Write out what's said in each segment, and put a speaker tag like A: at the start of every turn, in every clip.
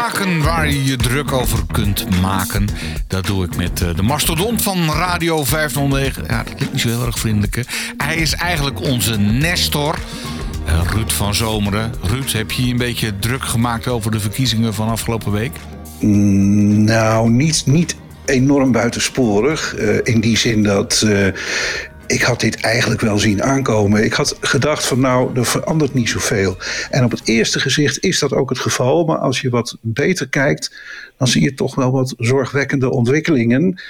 A: Zaken waar je je druk over kunt maken. Dat doe ik met eh, de mastodont van Radio 509. Ja, dat klinkt niet zo heel erg vriendelijk. Hij is eigenlijk onze Nestor. eh, Ruud van Zomeren. Ruud, heb je je een beetje druk gemaakt over de verkiezingen van afgelopen week?
B: Nou, niet, niet enorm buitensporig. eh, in die zin dat. Ik had dit eigenlijk wel zien aankomen. Ik had gedacht van nou, er verandert niet zoveel. En op het eerste gezicht is dat ook het geval. Maar als je wat beter kijkt, dan zie je toch wel wat zorgwekkende ontwikkelingen.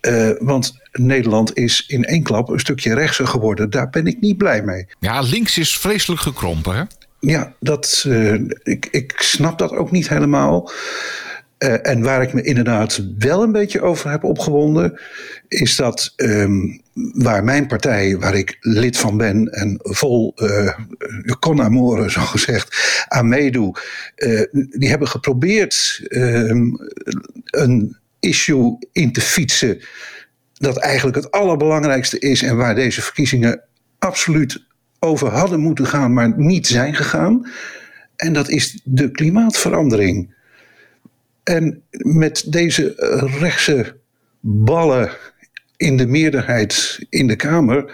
B: Eh, want Nederland is in één klap een stukje rechtser geworden. Daar ben ik niet blij mee.
A: Ja, links is vreselijk gekrompen, hè?
B: Ja, dat, eh, ik, ik snap dat ook niet helemaal. Eh, en waar ik me inderdaad wel een beetje over heb opgewonden, is dat ehm, waar mijn partij, waar ik lid van ben en vol eh con amore, zo gezegd, aan meedoe, eh, die hebben geprobeerd ehm, een issue in te fietsen dat eigenlijk het allerbelangrijkste is en waar deze verkiezingen absoluut over hadden moeten gaan, maar niet zijn gegaan. En dat is de klimaatverandering. En met deze eh, rechtse ballen in de meerderheid in de Kamer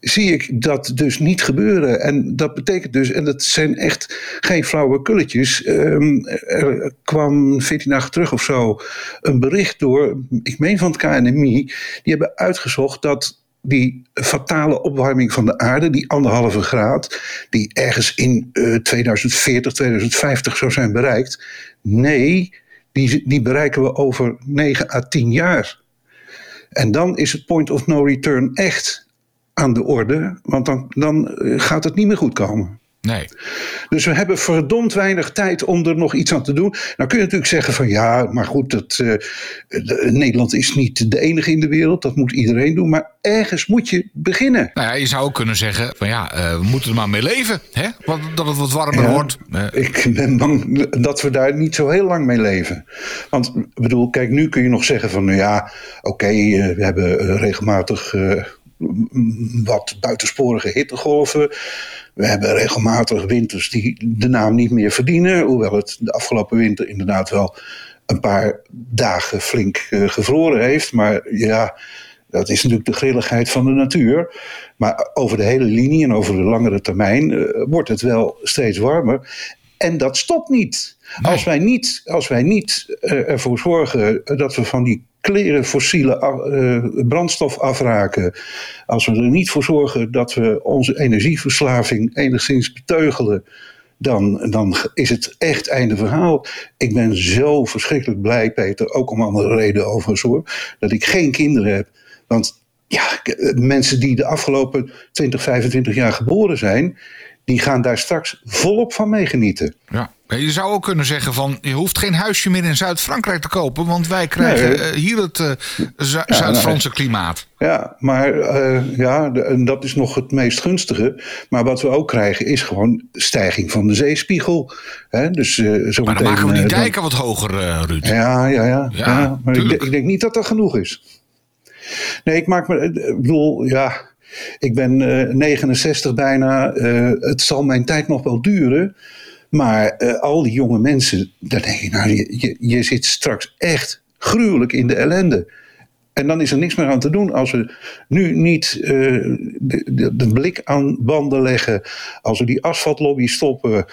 B: zie ik dat dus niet gebeuren. En dat betekent dus, en dat zijn echt geen flauwe kulletjes. ehm, er kwam 14 dagen terug of zo een bericht door, ik meen van het KNMI, die hebben uitgezocht dat die fatale opwarming van de aarde, die anderhalve graad, die ergens in eh, 2040, 2050 zou zijn bereikt. Nee, die, die bereiken we over 9 à 10 jaar. En dan is het point of no return echt aan de orde, want dan, dan eh, gaat het niet meer goed komen.
A: Nee.
B: Dus we hebben verdomd weinig tijd om er nog iets aan te doen. Nou kun je natuurlijk zeggen van ja, maar goed, dat, eh, de- Nederland is niet de enige in de wereld. Dat moet iedereen doen. Maar ergens moet je beginnen.
A: Nou ja, je zou ook kunnen zeggen van ja, eh, we moeten er maar mee leven. Hè? Want, dat het wat warmer
B: Ja.
A: wordt.
B: Ik ben bang dat we daar niet zo heel lang mee leven. Want ik bedoel, kijk, nu kun je nog zeggen van, nou ja, oké, eh, we hebben regelmatig wat buitensporige hittegolven. We hebben regelmatig winters die de naam niet meer verdienen. Hoewel het de afgelopen winter inderdaad wel een paar dagen flink eh, gevroren heeft. Maar ja, dat is natuurlijk de grilligheid van de natuur. Maar over de hele linie en over de langere termijn eh, wordt het wel steeds warmer. En dat stopt niet. Als wij niet, als wij niet eh, ervoor zorgen dat we van die kleren fossiele eh, brandstof afraken. Als we er niet voor zorgen dat we onze energieverslaving enigszins beteugelen. Dan, dan is het echt einde verhaal. Ik ben zo verschrikkelijk blij, Peter, ook om andere redenen overigens hoor, dat ik geen kinderen heb. Want ja, mensen die de afgelopen 20, 25 jaar geboren zijn, die gaan daar straks volop van meegenieten.
A: ja. Je zou ook kunnen zeggen van je hoeft geen huisje meer in Zuid-Frankrijk te kopen. Want wij krijgen
B: Nee.
A: eh, hier het eh, Zu- Zuid-Franse klimaat.
B: Ja, maar eh, ja, de- en dat is nog het meest gunstige. Maar wat we ook krijgen is gewoon stijging van de zeespiegel. Hè? Dus, zo
A: Maar dan
B: meteen,
A: maken we die
B: dan-
A: dijken wat hoger, Ruud.
B: Ja, ja, ja.
A: Ja,
B: ja, maar ik, ik denk niet dat dat genoeg is. Nee, ik maak me. Ik bedoel, ja. Ik ben eh, 69 bijna. het zal mijn tijd nog wel duren. Maar eh, al die jonge mensen. Dan denk je, nou, je, je, je zit straks echt gruwelijk in de ellende. En dan is er niks meer aan te doen als we nu niet eh, de, blik aan banden leggen. Als we die asfaltlobby stoppen.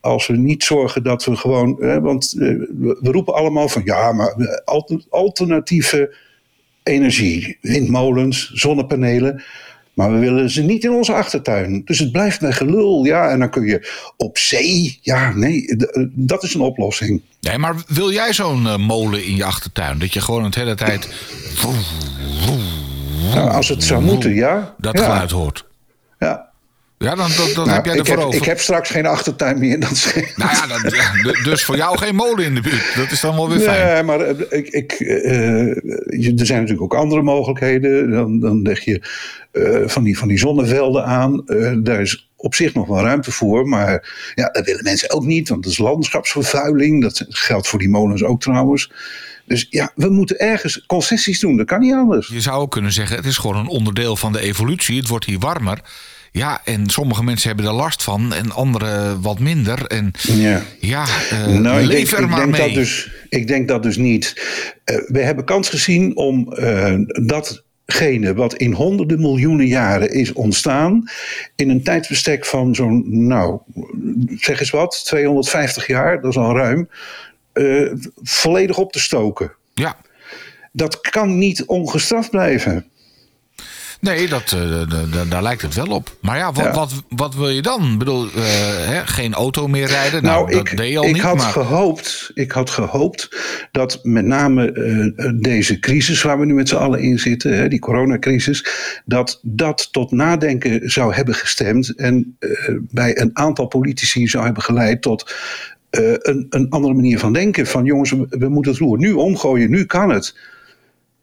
B: Als we niet zorgen dat we gewoon. eh, want we, roepen allemaal van ja, maar alter- alternatieve energie. Windmolens, zonnepanelen. Maar we willen ze niet in onze achtertuin. Dus het blijft bij gelul. Ja, en dan kun je op zee. Ja, nee, eh, dat is een oplossing.
A: Nee, maar wil jij zo'n eh, molen in je achtertuin? Dat je gewoon het hele tijd
B: Nou, als het zou moeten, ja.
A: dat
B: ja,
A: geluid hoort.
B: Ja.
A: Ja, dan, dan, dan
B: Nou,
A: heb jij ervoor over.
B: ik heb straks geen achtertuin meer. Dat
A: Nou ja, du- dus voor jou geen molen in de buurt. Dat is dan wel weer fijn.
B: Nee, maar eh, ik, ik, je- er zijn natuurlijk ook andere mogelijkheden. Dan, dan leg je eh, van, die, van die zonnevelden aan. Daar is op zich nog wel ruimte voor. Maar ja, dat willen mensen ook niet. Want dat is landschapsvervuiling. Dat geldt voor die molens ook trouwens. Dus ja, we moeten ergens concessies doen. Dat kan niet anders.
A: Je zou ook kunnen zeggen, het is gewoon een onderdeel van de evolutie. Het wordt hier warmer. Ja, en sommige mensen hebben er last van en andere wat minder. En ja, ja uh, nou, leef
B: ik
A: denk, er maar
B: ik denk
A: mee.
B: Dat dus, ik denk dat dus niet. Uh, we hebben kans gezien om uh, datgene wat in honderden miljoenen jaren is ontstaan... in een tijdsbestek van zo'n, nou, zeg eens wat, 250 jaar, dat is al ruim... volledig op te stoken.
A: Ja.
B: Dat kan niet ongestraft blijven.
A: Nee, dat, uh, daar lijkt het wel op. Maar ja, wat, ja. wat, wat wil je dan? Ik bedoel, uh, hè, geen auto meer rijden? Nou, nou dat
B: ik,
A: deed je al
B: ik
A: niet.
B: Had
A: maar...
B: gehoopt, ik had gehoopt dat met name uh, deze crisis waar we nu met z'n allen in zitten, hè, die coronacrisis, dat dat tot nadenken zou hebben gestemd en bij een aantal politici zou hebben geleid tot een, een andere manier van denken. Van jongens, we, we moeten het roer nu omgooien, nu kan het.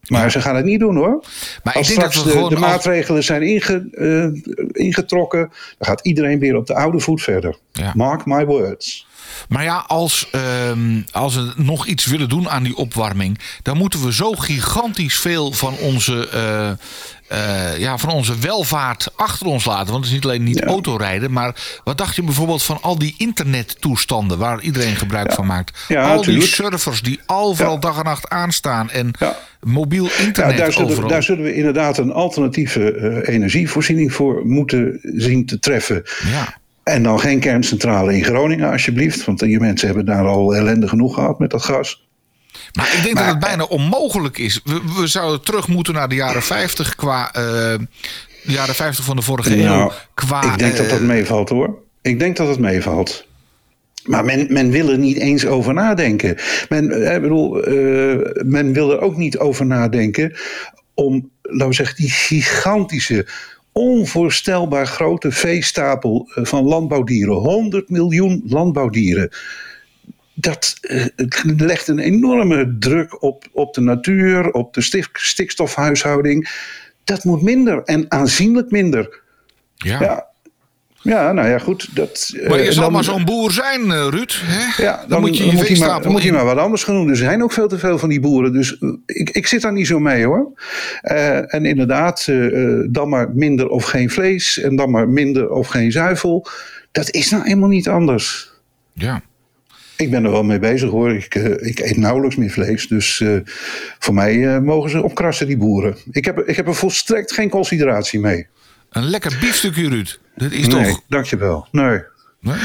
B: Maar ja. ze gaan het niet doen hoor.
A: Maar
B: als
A: ik denk
B: straks
A: dat
B: de, maatregelen zijn inge, uh, ingetrokken, dan gaat iedereen weer op de oude voet verder.
A: Ja.
B: Mark my words.
A: Maar ja, als, um, als we nog iets willen doen aan die opwarming, dan moeten we zo gigantisch veel van onze, uh, uh, ja, van onze welvaart achter ons laten. Want het is niet alleen niet
B: Ja.
A: autorijden, maar wat dacht je bijvoorbeeld van al die internettoestanden waar iedereen gebruik van maakt?
B: Ja,
A: al die servers die overal dag en nacht aanstaan en mobiel internet
B: daar, zullen,
A: overal.
B: we- daar zullen we inderdaad een alternatieve eh, energievoorziening voor moeten zien te treffen.
A: Ja.
B: En dan geen kerncentrale in Groningen, alsjeblieft. Want die mensen hebben daar al ellende genoeg gehad met dat gas.
A: Maar ik denk
B: Maar-
A: dat het bijna onmogelijk is. We, we zouden terug moeten naar de jaren 50 qua. eh, de jaren 50 van de vorige eeuw.
B: Nou,
A: Qua.
B: ik denk dat dat
A: eh,
B: meevalt hoor. Ik denk dat het meevalt. Maar men, men wil er niet eens over nadenken. Men, eh, ik bedoel, eh, men wil er ook niet over nadenken om, laten we zeggen, die gigantische, onvoorstelbaar grote veestapel eh, van landbouwdieren, 100 miljoen landbouwdieren. Dat eh, het legt een enorme druk op, op de natuur, op de stik- stikstofhuishouding. Dat moet minder en aanzienlijk minder.
A: ja.
B: Ja. Ja, nou ja, goed. Dat,
A: Maar je
B: eh,
A: zal
B: dan-
A: maar zo'n boer zijn, eh, Ruud. Hè?
B: Ja, dan,
A: moet je
B: dan
A: je
B: moet maar, dan moet
A: in.
B: maar wat anders gaan doen. Er zijn ook veel te veel van die boeren. Dus eh, ik, ik zit daar niet zo mee hoor. Eh, en inderdaad, eh, eh, dan maar minder of geen vlees. En dan maar minder of geen zuivel. Dat is nou eenmaal niet anders.
A: Ja.
B: Ik ben er wel mee bezig hoor. Ik, eh, ik eet nauwelijks meer vlees. Dus eh, voor mij eh, mogen ze opkrassen, die boeren. Ik heb, ik heb er volstrekt geen consideratie mee.
A: Een lekker biefstukje, Ruud. Dat is
B: nee,
A: toch.
B: dankjewel. Nee.
A: Nee?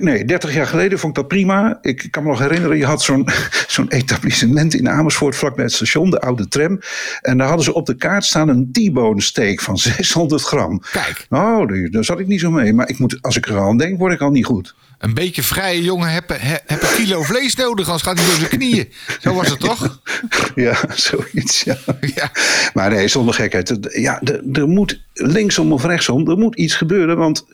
B: Nee, 30 jaar geleden vond ik dat prima. Ik kan me nog herinneren, je had zo'n zo'n etablissement in Amersfoort, vlakbij het station, de oude tram. En daar hadden ze op de kaart staan een T-bone steak van 600 gram.
A: Kijk,
B: Nou, daar- daar zat ik niet zo mee. Maar ik moet, als ik er al aan denk, word ik al niet goed.
A: een beetje vrije jongen heb, heb een kilo vlees nodig, anders gaat hij door zijn knieën. Zo was het toch?
B: Ja, zoiets, ja.
A: Ja.
B: Maar nee, zonder gekheid. Ja, er, er moet linksom of rechtsom, er moet iets gebeuren. Want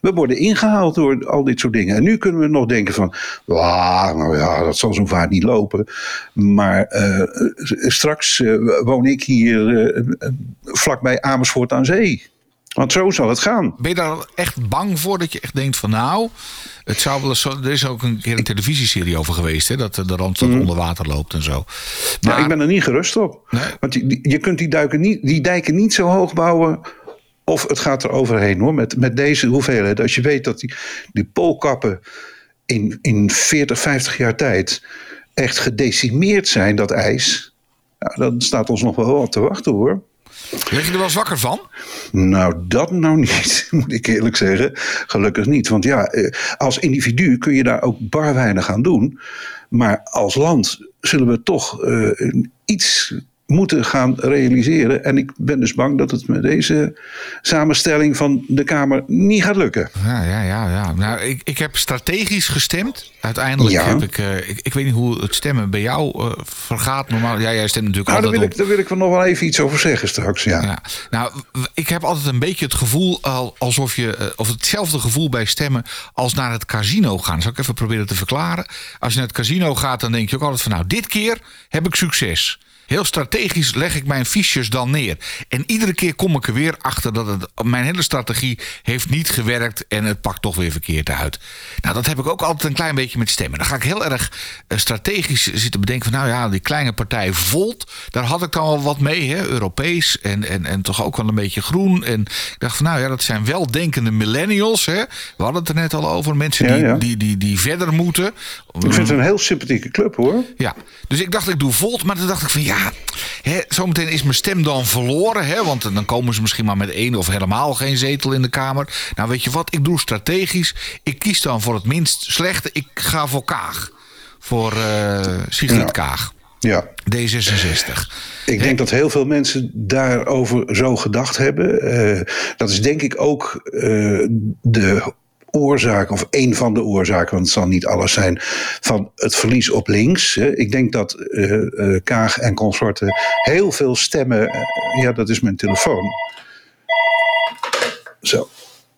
B: we worden ingehaald door al dit soort dingen. En nu kunnen we nog denken van, "Wah, nou ja, dat zal zo vaart niet lopen. Maar eh, straks eh, woon ik hier eh, vlakbij Amersfoort aan zee. Want zo zal het gaan.
A: Ben je daar echt bang voor dat je echt denkt van nou, het zou wel eens zo, er is ook een keer een televisieserie over geweest, hè, dat de Randstad onder water loopt en zo.
B: Ja,
A: Maar
B: ik ben er niet gerust op.
A: Nee.
B: Want je, kunt die, duiken niet, die dijken niet zo hoog bouwen. Of het gaat er overheen hoor. Met, met deze hoeveelheid. Als je weet dat die, die poolkappen in, in 40, 50 jaar tijd echt gedecimeerd zijn, dat ijs. Nou, dan staat ons nog wel wat te wachten hoor.
A: werd je er wel eens wakker van?
B: Nou, dat nou niet, moet ik eerlijk zeggen. Gelukkig niet. Want ja, eh, als individu kun je daar ook bar weinig aan doen. Maar als land zullen we toch eh, iets moeten gaan realiseren. En ik ben dus bang dat het met deze samenstelling van de Kamer niet gaat lukken.
A: Ja, ja, ja. ja. Nou, ik, ik heb strategisch gestemd. Uiteindelijk
B: Ja.
A: heb ik, eh, ik, ik weet niet hoe het stemmen bij jou eh, vergaat. Normaal, ja, jij stemt natuurlijk
B: Nou, daar
A: altijd
B: wil,
A: op.
B: ik, daar wil ik nog wel even iets over zeggen straks. Ja.
A: Ja. Nou, ik heb altijd een beetje het gevoel al- alsof je, eh, of hetzelfde gevoel bij stemmen als naar het casino gaan. Zal ik even proberen te verklaren? Als je naar het casino gaat, dan denk je ook altijd van, nou, dit keer heb ik succes. Heel strategisch leg ik mijn fiches dan neer. En iedere keer kom ik er weer achter dat het, mijn hele strategie heeft niet gewerkt en het pakt toch weer verkeerd uit. Nou, dat heb ik ook altijd een klein beetje met stemmen. Dan ga ik heel erg uh, strategisch zitten bedenken van nou ja, die kleine partij Volt, daar had ik dan wel wat mee, hè, Europees en, en, en toch ook wel een beetje groen. En ik dacht van nou ja, dat zijn weldenkende millennials. Hè. We hadden het er net al over, mensen die,
B: Ja, ja.
A: Die, die, die verder moeten.
B: Ik vind het een heel sympathieke club hoor.
A: Ja, dus ik dacht ik doe Volt, maar toen dacht ik van ja, hè, zometeen is mijn stem dan verloren. Hè, want dan komen ze misschien maar met één of helemaal geen zetel in de Kamer. Nou weet je wat, ik doe strategisch. Ik kies dan voor het minst slechte. Ik ga voor Kaag. Voor eh Sigrid
B: Ja.
A: Kaag.
B: Ja.
A: D66.
B: Ik denk dat heel veel mensen daarover zo gedacht hebben. Eh, dat is denk ik ook eh, de oorzaak, of een van de oorzaken, want het zal niet alles zijn, van het verlies op links. Ik denk dat eh, eh, Kaag en consorten heel veel stemmen. eh, ja, dat is mijn telefoon. Zo.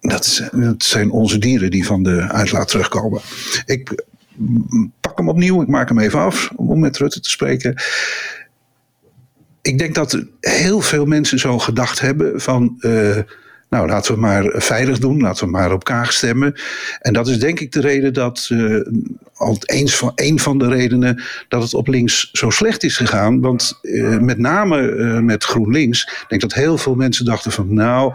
B: Dat, zijn onze dieren die van de uitlaat terugkomen. Ik mm, pak hem opnieuw, ik maak hem even af om met Rutte te spreken ik denk dat heel veel mensen zo gedacht hebben van... nou, laten we maar veilig doen, laten we maar op Kaag stemmen. En dat is denk ik de reden dat... eh, al eens van, een van de redenen dat het op links zo slecht is gegaan. Want eh, met name eh, met GroenLinks... ik denk dat heel veel mensen dachten van... nou,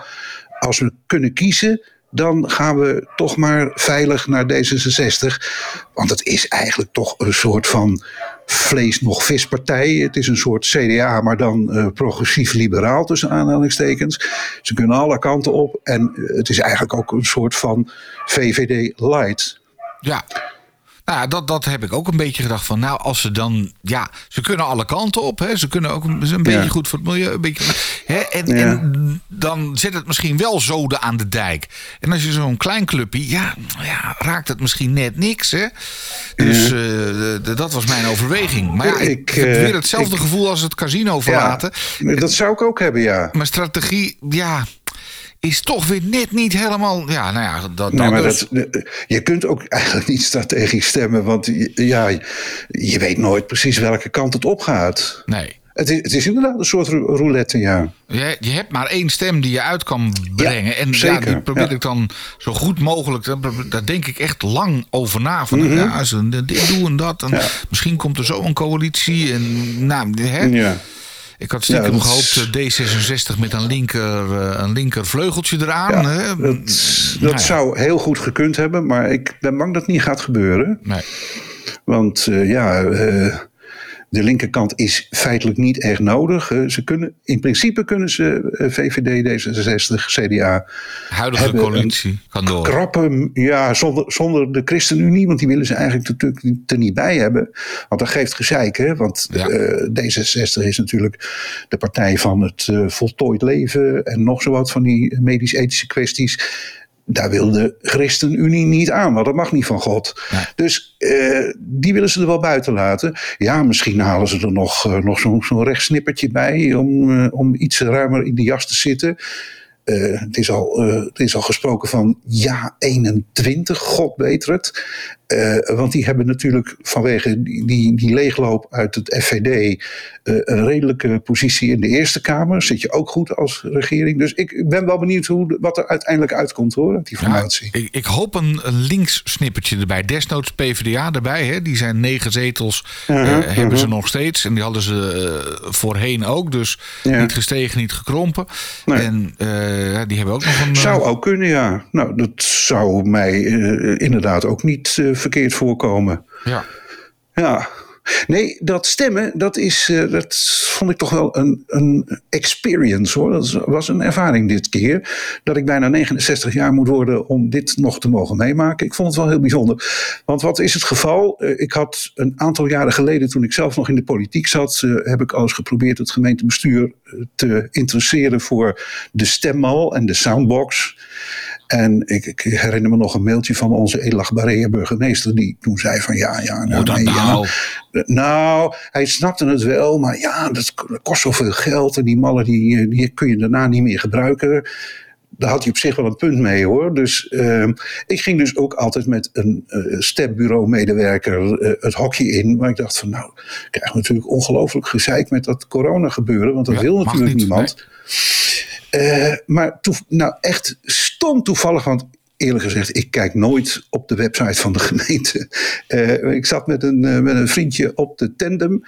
B: als we kunnen kiezen dan gaan we toch maar veilig naar D66. Want het is eigenlijk toch een soort van vlees nog vispartij. Het is een soort CDA, maar dan eh, progressief-liberaal tussen aanhalingstekens. Ze kunnen alle kanten op. En eh, het is eigenlijk ook een soort van VVD light.
A: Ja. Nou, dat, dat heb ik ook een beetje gedacht van. Nou, als ze dan. Ja, ze kunnen alle kanten op. Hè. Ze kunnen ook een, een beetje
B: Ja.
A: goed voor het milieu. Een beetje, hè. En,
B: Ja.
A: en dan zet het misschien wel zoden aan de dijk. En als je zo'n klein clubje. Ja, ja, raakt het misschien net niks. Hè. Dus eh, dat was mijn overweging. Maar ja, ik,
B: Ik,
A: heb
B: eh,
A: weer hetzelfde gevoel als het casino verlaten.
B: dat zou ik ook hebben, ja.
A: Mijn strategie, ja. Is toch weer net niet helemaal. Ja, nou ja, dat, dat
B: maar
A: dus.
B: dat, je kunt ook eigenlijk niet strategisch stemmen, want ja, je weet nooit precies welke kant het opgaat.
A: Nee.
B: Het is, het is inderdaad een soort rou- roulette, ja.
A: Je, je hebt maar één stem die je uit kan brengen. en ja,
B: zeker,
A: die probeer
B: ja.
A: ik dan zo goed mogelijk. Daar, denk ik echt lang over na. Van, ja, ze dit doen en dat. En Misschien komt er zo een coalitie. En, nou, hè,
B: ja.
A: Ik had stiekem
B: Ja,
A: gehoopt eh, D66 met een linker, eh, een linker vleugeltje eraan.
B: Ja,
A: hè.
B: dat dat
A: Nou ja.
B: zou heel goed gekund hebben, maar ik ben bang dat het niet gaat gebeuren.
A: Nee.
B: Want eh, ja, de linkerkant is feitelijk niet echt nodig. Eh, ze kunnen, in principe kunnen ze eh, VVD, D66, CDA
A: Huidige coalitie kan door.
B: krappen, ja, zonder, zonder de ChristenUnie, want die willen ze eigenlijk natuurlijk er niet bij hebben. Want dat geeft gezeik, hè? Want
A: Ja.
B: eh, D66 is natuurlijk de partij van het eh, voltooid leven en nog zo wat van die medisch-ethische kwesties. Daar wil de ChristenUnie niet aan, want dat mag niet van God. Dus eh, die willen ze er wel buiten laten. Ja, misschien halen ze er nog, eh, nog zo'n zo'n rechtsnippertje bij om, eh, om iets ruimer in de jas te zitten. Het, is al, het is al gesproken van ja 21, god weet het. Eh, want die hebben natuurlijk vanwege die, die, die leegloop uit het FVD eh, een redelijke positie in de Eerste Kamer. Zit je ook goed als regering. Dus ik ben wel benieuwd hoe, wat er uiteindelijk uitkomt hoor, die
A: Ja,
B: formatie.
A: ik, ik hoop een, links snippertje erbij. Desnoods PvdA erbij. Hè. Die zijn negen zetels. eh,
B: Uh-huh,
A: hebben ze nog steeds. En die hadden ze voorheen ook. Dus
B: Ja.
A: niet gestegen, niet gekrompen.
B: Nee.
A: En die hebben ook nog een...
B: Zou ook kunnen, ja. Nou, dat zou mij inderdaad ook niet verkeerd voorkomen.
A: ja.
B: Ja. Nee, dat stemmen, dat, is, eh, dat vond ik toch wel een, een experience hoor. Dat was een ervaring dit keer. Dat ik bijna 69 jaar moet worden om dit nog te mogen meemaken. Ik vond het wel heel bijzonder. Want wat is het geval? Eh, Ik had een aantal jaren geleden, toen ik zelf nog in de politiek zat, eh, heb ik al eens geprobeerd het gemeentebestuur te interesseren voor de stemmal en de soundbox. En ik, ik herinner me nog een mailtje van onze edelachtbare burgemeester, die toen zei van ja, ja, nou, ja.
A: nou?
B: Nou, hij snapte het wel, maar ja, dat kost zoveel geld en die mallen die, die kun je daarna niet meer gebruiken. daar had hij op zich wel een punt mee hoor. Dus uh, ik ging dus ook altijd met een uh, stembureau-medewerker uh, het hokje in. Maar ik dacht van nou, ik krijg natuurlijk ongelooflijk gezeik met dat corona gebeuren. Want dat ja, wil natuurlijk niet, niemand. Nee. Maar toe, nou echt stom toevallig, want eerlijk gezegd, ik kijk nooit op de website van de gemeente. Uh, ik zat met een, uh, met een vriendje op de tandem.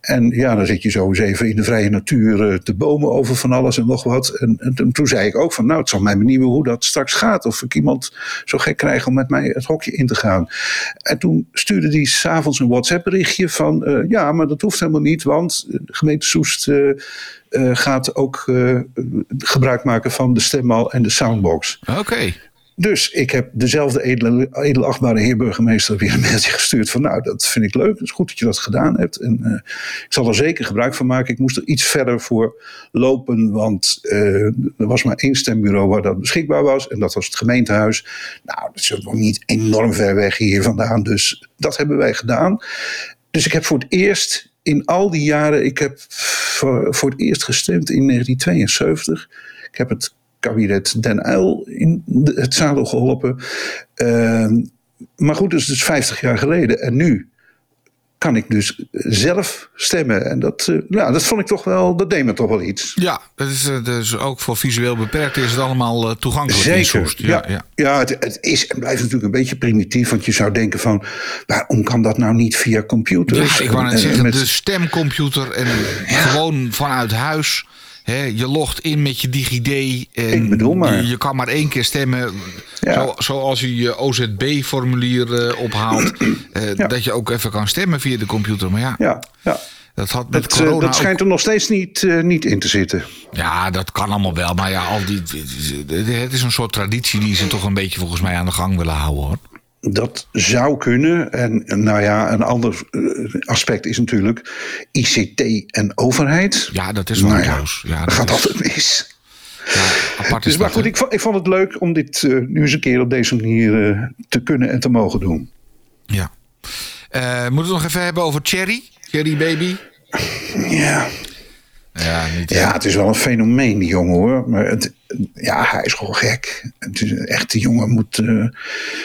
B: En ja, dan zit je zo eens even in de vrije natuur uh, te bomen over van alles en nog wat. En, en, toen zei ik ook van, nou, het zal mij benieuwen hoe dat straks gaat. Of ik iemand zo gek krijg om met mij het hokje in te gaan. En toen stuurde hij s'avonds een WhatsApp berichtje van, ja, maar dat hoeft helemaal niet, want de gemeente Soest... gaat ook gebruik maken van de stemmal en de soundbox.
A: Oké.
B: Dus ik heb dezelfde edele, edelachtbare heer burgemeester weer een mailtje gestuurd van nou, dat vind ik leuk. Het is goed dat je dat gedaan hebt. En uh, ik zal er zeker gebruik van maken. Ik moest er iets verder voor lopen, want uh, er was maar één stembureau waar dat beschikbaar was. En dat was het gemeentehuis. Nou, dat is nog niet enorm ver weg hier vandaan. Dus dat hebben wij gedaan. Dus ik heb voor het eerst in al die jaren, ik heb voor, voor het eerst gestemd in 1972. Ik heb het kabinet Den Uyl in het zadel geholpen. Uh, maar goed, dus, dus 50 jaar geleden. En nu kan ik dus zelf stemmen. En dat, uh, ja, dat vond ik toch wel, dat deed me toch wel iets.
A: Ja, dat is, dus ook voor visueel beperkten is het allemaal uh, toegankelijk.
B: Zeker, ja, ja. ja. het, het, is en blijft natuurlijk een beetje primitief. Want je zou denken van, waarom kan dat nou niet via computers?
A: Ja, ik wou net zeggen, met... de stemcomputer en gewoon vanuit huis je logt in met je DigiD. En
B: ik bedoel maar.
A: Je, kan maar één keer stemmen. Zo, zoals je je OZB-formulier uh, ophaalt. Uh, Dat je ook even kan stemmen via de computer. Maar ja,
B: ja, ja.
A: dat had met
B: dat,
A: corona
B: dat schijnt
A: ook...
B: er nog steeds niet, niet in te zitten.
A: Ja, dat kan allemaal wel. Maar ja, al die, het is een soort traditie die ze toch een beetje volgens mij aan de gang willen houden hoor.
B: Dat zou kunnen. En nou ja, een ander eh, aspect is natuurlijk ICT en overheid.
A: Ja, dat is wel nou ja, ja,
B: dat gaat is... altijd mis.
A: Ja, apart
B: dus, maar goed, ik vond, ik vond het leuk om dit uh, nu eens een keer op deze manier uh, te kunnen en te mogen doen.
A: Ja. Uh, moeten we het nog even hebben over Cherry? Cherry Baby?
B: Ja.
A: Ja, niet,
B: ja, het is wel een fenomeen, die jongen hoor. Maar het, ja, hij is gewoon gek. Het is echt, die jongen moet, uh,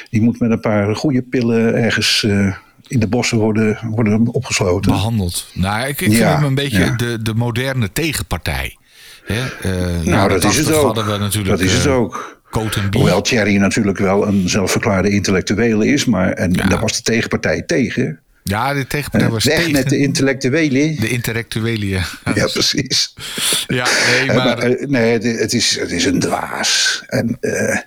B: die moet met een paar goede pillen ergens uh, in de bossen worden, worden opgesloten.
A: Behandeld. Nou, ik, ik vind hem een beetje ja. de, de moderne tegenpartij. Hè? Uh,
B: nou, dat is het ook.
A: Hadden we natuurlijk,
B: dat is het ook. Hoewel Thierry natuurlijk wel een zelfverklaarde intellectuele is, maar en ja. daar was de tegenpartij tegen.
A: Ja, de tegenpartij was
B: Weg
A: tegen.
B: met de intellectuelen.
A: De intellectuelen, ja.
B: Ja, precies.
A: Ja, nee, maar...
B: maar uh, nee, het is, het is een dwaas. En uh,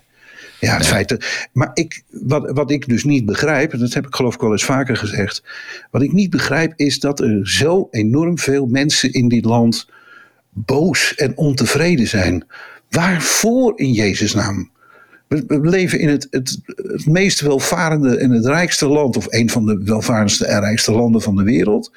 B: ja, het nee. feit dat... Maar ik, wat, wat ik dus niet begrijp, en dat heb ik geloof ik wel eens vaker gezegd. Wat ik niet begrijp is dat er zo enorm veel mensen in dit land boos en ontevreden zijn. Waarvoor in Jezus' naam? We, leven in het, het, het, meest welvarende en het rijkste land, of een van de welvarendste en rijkste landen van de wereld.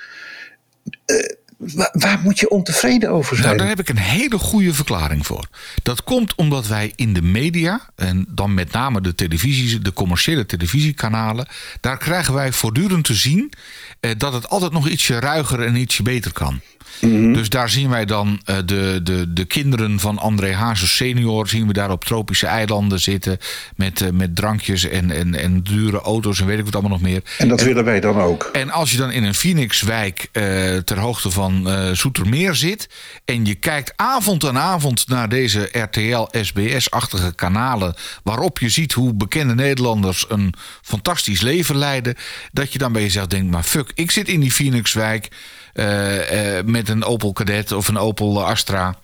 B: Uh, waar, waar, moet je ontevreden over zijn?
A: Nou, daar heb ik een hele goede verklaring voor. Dat komt omdat wij in de media, en dan met name de televisie, de commerciële televisiekanalen, daar krijgen wij voortdurend te zien eh, dat het altijd nog ietsje ruiger en ietsje beter kan.
B: Mhm.
A: Dus daar zien wij dan uh, de, de, de kinderen van André Hazes senior... zien we daar op tropische eilanden zitten... met, uh, met drankjes en, en, en dure auto's en weet ik wat allemaal nog meer.
B: En dat en, willen wij dan ook.
A: En als je dan in een Phoenixwijk uh, ter hoogte van Soetermeer zit... en je kijkt avond aan avond naar deze RTL-SBS-achtige kanalen... waarop je ziet hoe bekende Nederlanders een fantastisch leven leiden... dat je dan bij jezelf denkt, maar fuck, ik zit in die Phoenixwijk... Uh, uh, met een Opel Kadett of een Opel Astra.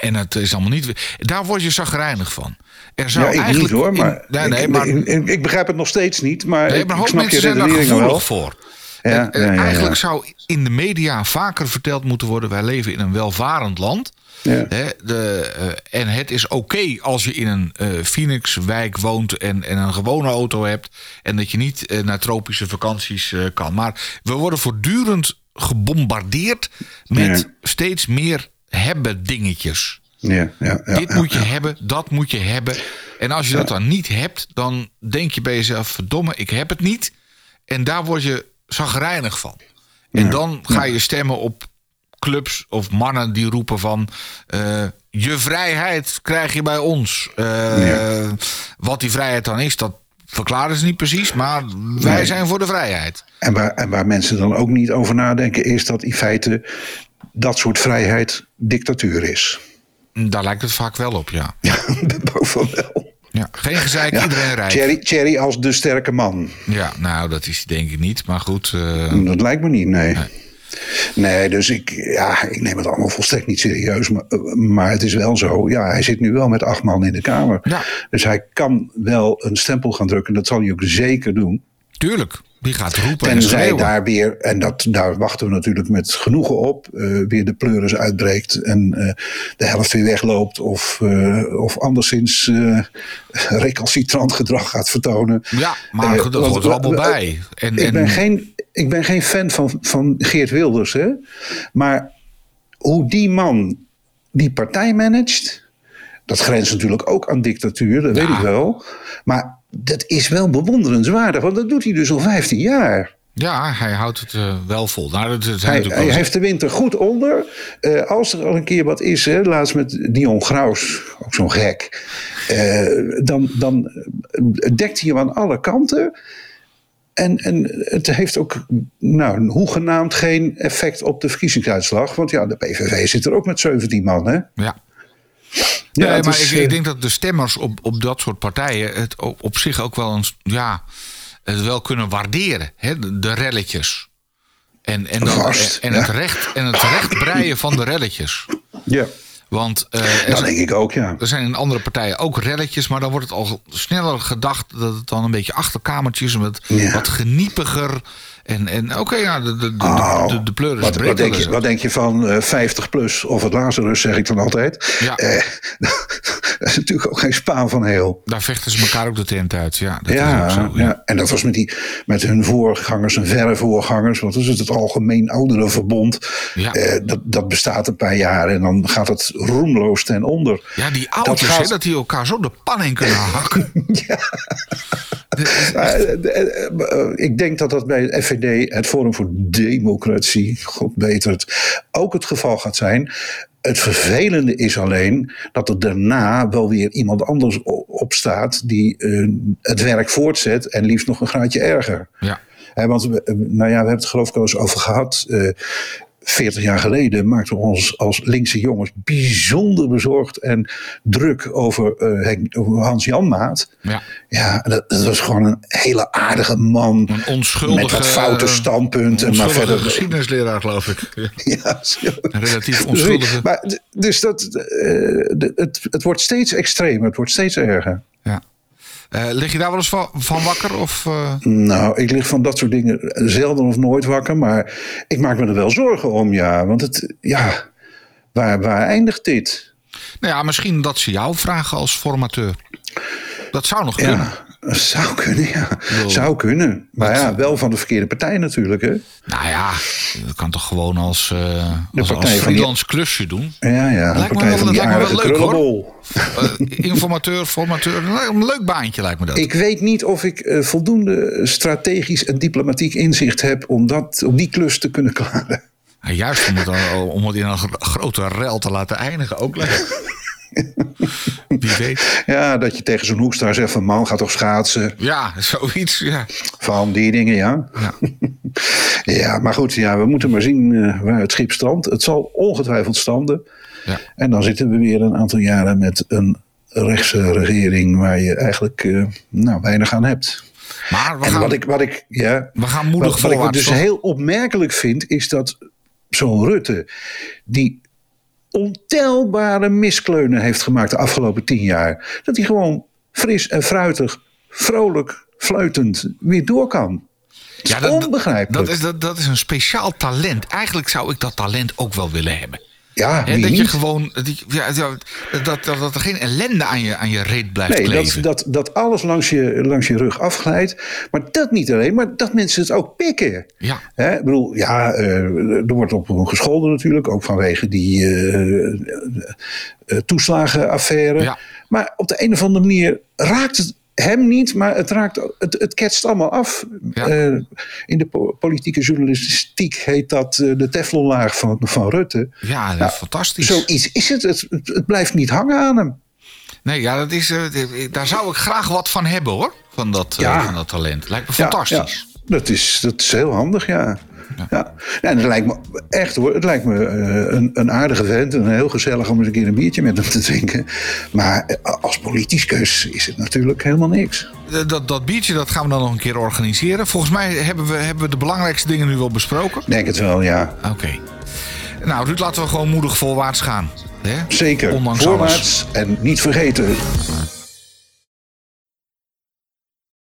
A: En het is allemaal niet. Daar word je zagrijnig van.
B: Er zou ja, ik eigenlijk niet hoor, maar, in, nee, nee, ik, maar ik, ik, ik, begrijp het nog steeds niet. Maar,
A: nee, maar
B: ik snap je
A: zijn daar gevoelig wel. voor.
B: Ja,
A: en, ja, eigenlijk zou in de media vaker verteld moeten worden: wij leven in een welvarend land.
B: Ja.
A: Hè, de, uh, en het is oké okay als je in een uh, Phoenixwijk woont en, en, een gewone auto hebt. En dat je niet uh, naar tropische vakanties kan. Maar we worden voortdurend gebombardeerd met steeds meer hebben dingetjes.
B: Ja, ja, ja,
A: Dit moet je hebben, dat moet je hebben. En als je dat dan niet hebt, dan denk je bij jezelf: verdomme, ik heb het niet. En daar word je zagrijnig van. En dan ga je stemmen op clubs of mannen die roepen van... eh, je vrijheid krijg je bij ons. Eh, Wat die vrijheid dan is, dat verklaren ze niet precies. Maar wij
B: Nee.
A: zijn voor de vrijheid.
B: En waar, en waar mensen dan ook niet over nadenken, is dat in feite dat soort vrijheid dictatuur is.
A: Daar lijkt het vaak wel op, ja.
B: Ja, boven wel.
A: Ja. Geen gezeik, iedereen rijdt.
B: Thierry, Thierry als de sterke man.
A: Ja, nou, dat is denk ik niet. Maar goed, eh,
B: Dat lijkt me niet, nee. Nee, dus ik, ja, ik neem het allemaal volstrekt niet serieus. Maar, maar het is wel zo. Ja, hij zit nu wel met acht man in de Kamer.
A: Ja.
B: Dus hij kan wel een stempel gaan drukken. Dat zal hij ook zeker doen.
A: tuurlijk. Die gaat roepen en
B: Tenzij daar weer, en dat, daar wachten we natuurlijk met genoegen op, eh, weer de pleuris uitbreekt en eh, de helft weer wegloopt of, eh, of anderszins recalcitrant gedrag gaat vertonen.
A: Ja, maar dat
B: want-
A: hoort er allemaal bij. En,
B: Ik
A: en,
B: ben geen, ik ben geen fan van, van Geert Wilders, hè? maar hoe die man die partij managt, dat grenst natuurlijk ook aan dictatuur, dat weet ik wel. Maar dat is wel bewonderenswaardig, want dat doet hij dus al 15 jaar.
A: Ja, hij houdt het eh, wel vol. Nou, dat
B: Hij, heeft de winter goed onder. Eh, als er al een keer wat is, hè, laatst met Dion Graus, ook zo'n gek. eh, dan, dan dekt hij hem aan alle kanten. En, en het heeft ook nou, hoegenaamd geen effect op de verkiezingsuitslag. Want ja, de PVV zit er ook met 17 man. Hè?
A: Ja.
B: Ja,
A: nee, maar
B: is,
A: ik, ik
B: eh,
A: denk dat de stemmers op, op dat soort partijen het op, op zich ook wel, een, ja, het wel kunnen waarderen. Hè? De, de relletjes. En, en, dan,
B: Vast,
A: en,
B: ja.
A: het recht, en het recht breien van de relletjes.
B: Ja,
A: Want eh, er,
B: dat
A: zijn,
B: denk ik ook, ja.
A: er zijn in andere partijen ook relletjes, maar dan wordt het al sneller gedacht dat het dan een beetje achterkamertjes
B: Ja.
A: wat geniepiger. En, en oké, ja, de, de, de,
B: Oh,
A: de, de pleuris
B: wat, wat, denk je, wat denk je van eh 50 plus of het Lazarus, zeg ik dan altijd.
A: Ja.
B: Eh, dat is natuurlijk ook geen spaan van heel.
A: Daar vechten ze elkaar ook de tent uit. Ja, dat is
B: Ja,
A: ook zo.
B: ja. en dat was met, die, met hun voorgangers en verre voorgangers. Want dat is het Algemeen Ouderenverbond.
A: Ja.
B: Eh, dat, dat bestaat een paar jaar en dan gaat het roemloos ten onder.
A: Ja, die oudjes,
B: gaat-
A: hè, dat die elkaar zo de pan in kunnen hakken.
B: De- eh, eh, ik denk dat dat bij het Het Forum voor Democratie, god beter het, ook het geval gaat zijn. Het vervelende is alleen dat er daarna wel weer iemand anders opstaat die eh, het werk voortzet en liefst nog een graadje erger.
A: Ja.
B: Hè, want we, eh, nou ja, we hebben het geloof ik al eens over gehad. Eh 40 jaar geleden maakten we ons als linkse jongens bijzonder bezorgd en druk over, eh, over Hans Janmaat.
A: Ja.
B: Ja, dat, dat was gewoon een hele aardige man.
A: Een onschuldige...
B: Met wat foute standpunten, maar
A: onschuldige
B: verder-
A: geschiedenisleraar, geloof ik. Ja.
B: Zo.
A: Een relatief onschuldige...
B: Maar, dus dat, eh, het, het wordt steeds extremer, het wordt steeds erger.
A: Ja. Eh, lig je daar wel eens van, van wakker? Of, eh?
B: Nou, ik lig van dat soort dingen zelden of nooit wakker, maar ik maak me er wel zorgen om, ja. Want het, ja, waar, waar eindigt dit?
A: Nou ja, misschien dat ze jou vragen als formateur. Dat zou nog kunnen.
B: Ja, zou kunnen, ja. Zou kunnen. Maar ja, wel van de verkeerde partij natuurlijk, hè.
A: Nou ja, dat kan toch gewoon als, eh als, als
B: die-
A: freelance klusje doen.
B: Ja, ja,
A: Lijkt me
B: partij
A: wel-
B: van
A: dat lijkt me wel leuk, hoor. Eh, informateur, formateur. Een leuk baantje lijkt me dat.
B: Ik weet niet of ik eh, voldoende strategisch en diplomatiek inzicht heb om, dat, om die klus te kunnen klaren.
A: Ja, juist om het, om het in een gro- grote rel te laten eindigen ook leuk. Wie weet.
B: Ja, dat je tegen zo'n hoekstaar zegt van man, gaat toch schaatsen.
A: Ja, zoiets. Ja.
B: Van die dingen, ja.
A: Ja.
B: Ja, maar goed, ja, we moeten maar zien eh, waar het schip strandt. Het zal ongetwijfeld stranden.
A: Ja.
B: En dan zitten we weer een aantal jaren met een rechtse regering waar je eigenlijk eh, nou, weinig aan hebt.
A: Maar we
B: En
A: gaan,
B: wat ik, wat ik, ja,
A: we gaan moedig
B: wat, wat ik dus heel opmerkelijk vind, is dat zo'n Rutte, die ontelbare miskleunen heeft gemaakt de afgelopen tien jaar, dat hij gewoon fris en fruitig, vrolijk, fluitend weer door kan.
A: Ja, dat-
B: onbegrijpelijk.
A: Dat is, dat, dat is een speciaal talent. Eigenlijk zou ik dat talent ook wel willen hebben.
B: Ja, wie
A: dat je gewoon. Dat, je- ja, dat, dat, dat er geen ellende aan je, aan je reet blijft
B: Nee,
A: kleven.
B: dat, dat, dat alles langs je, langs je rug afglijdt. Maar dat niet alleen, maar dat mensen het ook pikken.
A: Ja.
B: Hè, ik bedoel, ja, eh, er wordt op hem gescholden natuurlijk, ook vanwege die eh, eh, toeslagenaffaire.
A: Ja.
B: Maar op de een of andere manier raakt het hem niet, maar het, raakt, het, het ketst allemaal af.
A: Ja.
B: Eh, in de po- politieke journalistiek heet dat eh, de teflonlaag van, van Rutte.
A: Ja, dat
B: Nou,
A: is fantastisch.
B: Zoiets is het. het. Het blijft niet hangen aan hem.
A: Nee, ja, dat is, eh, daar zou ik graag wat van hebben hoor. Van dat,
B: Ja.
A: van dat talent. Lijkt me fantastisch.
B: ja. Dat, is, dat is heel handig, ja. Ja. En het lijkt me echt hoor, het lijkt me eh, een, een aardige vent en heel gezellig om eens een keer een biertje met hem te drinken. Maar eh, als politicus is het natuurlijk helemaal niks.
A: Eh, Dat, dat biertje dat gaan we dan nog een keer organiseren. Volgens mij hebben we, hebben we de belangrijkste dingen nu wel besproken.
B: Denk het wel, ja.
A: Oké. Nou, Ruud, laten we gewoon moedig voorwaarts gaan. Hè?
B: Zeker.
A: Ondanks alles.
B: Voorwaarts en niet vergeten.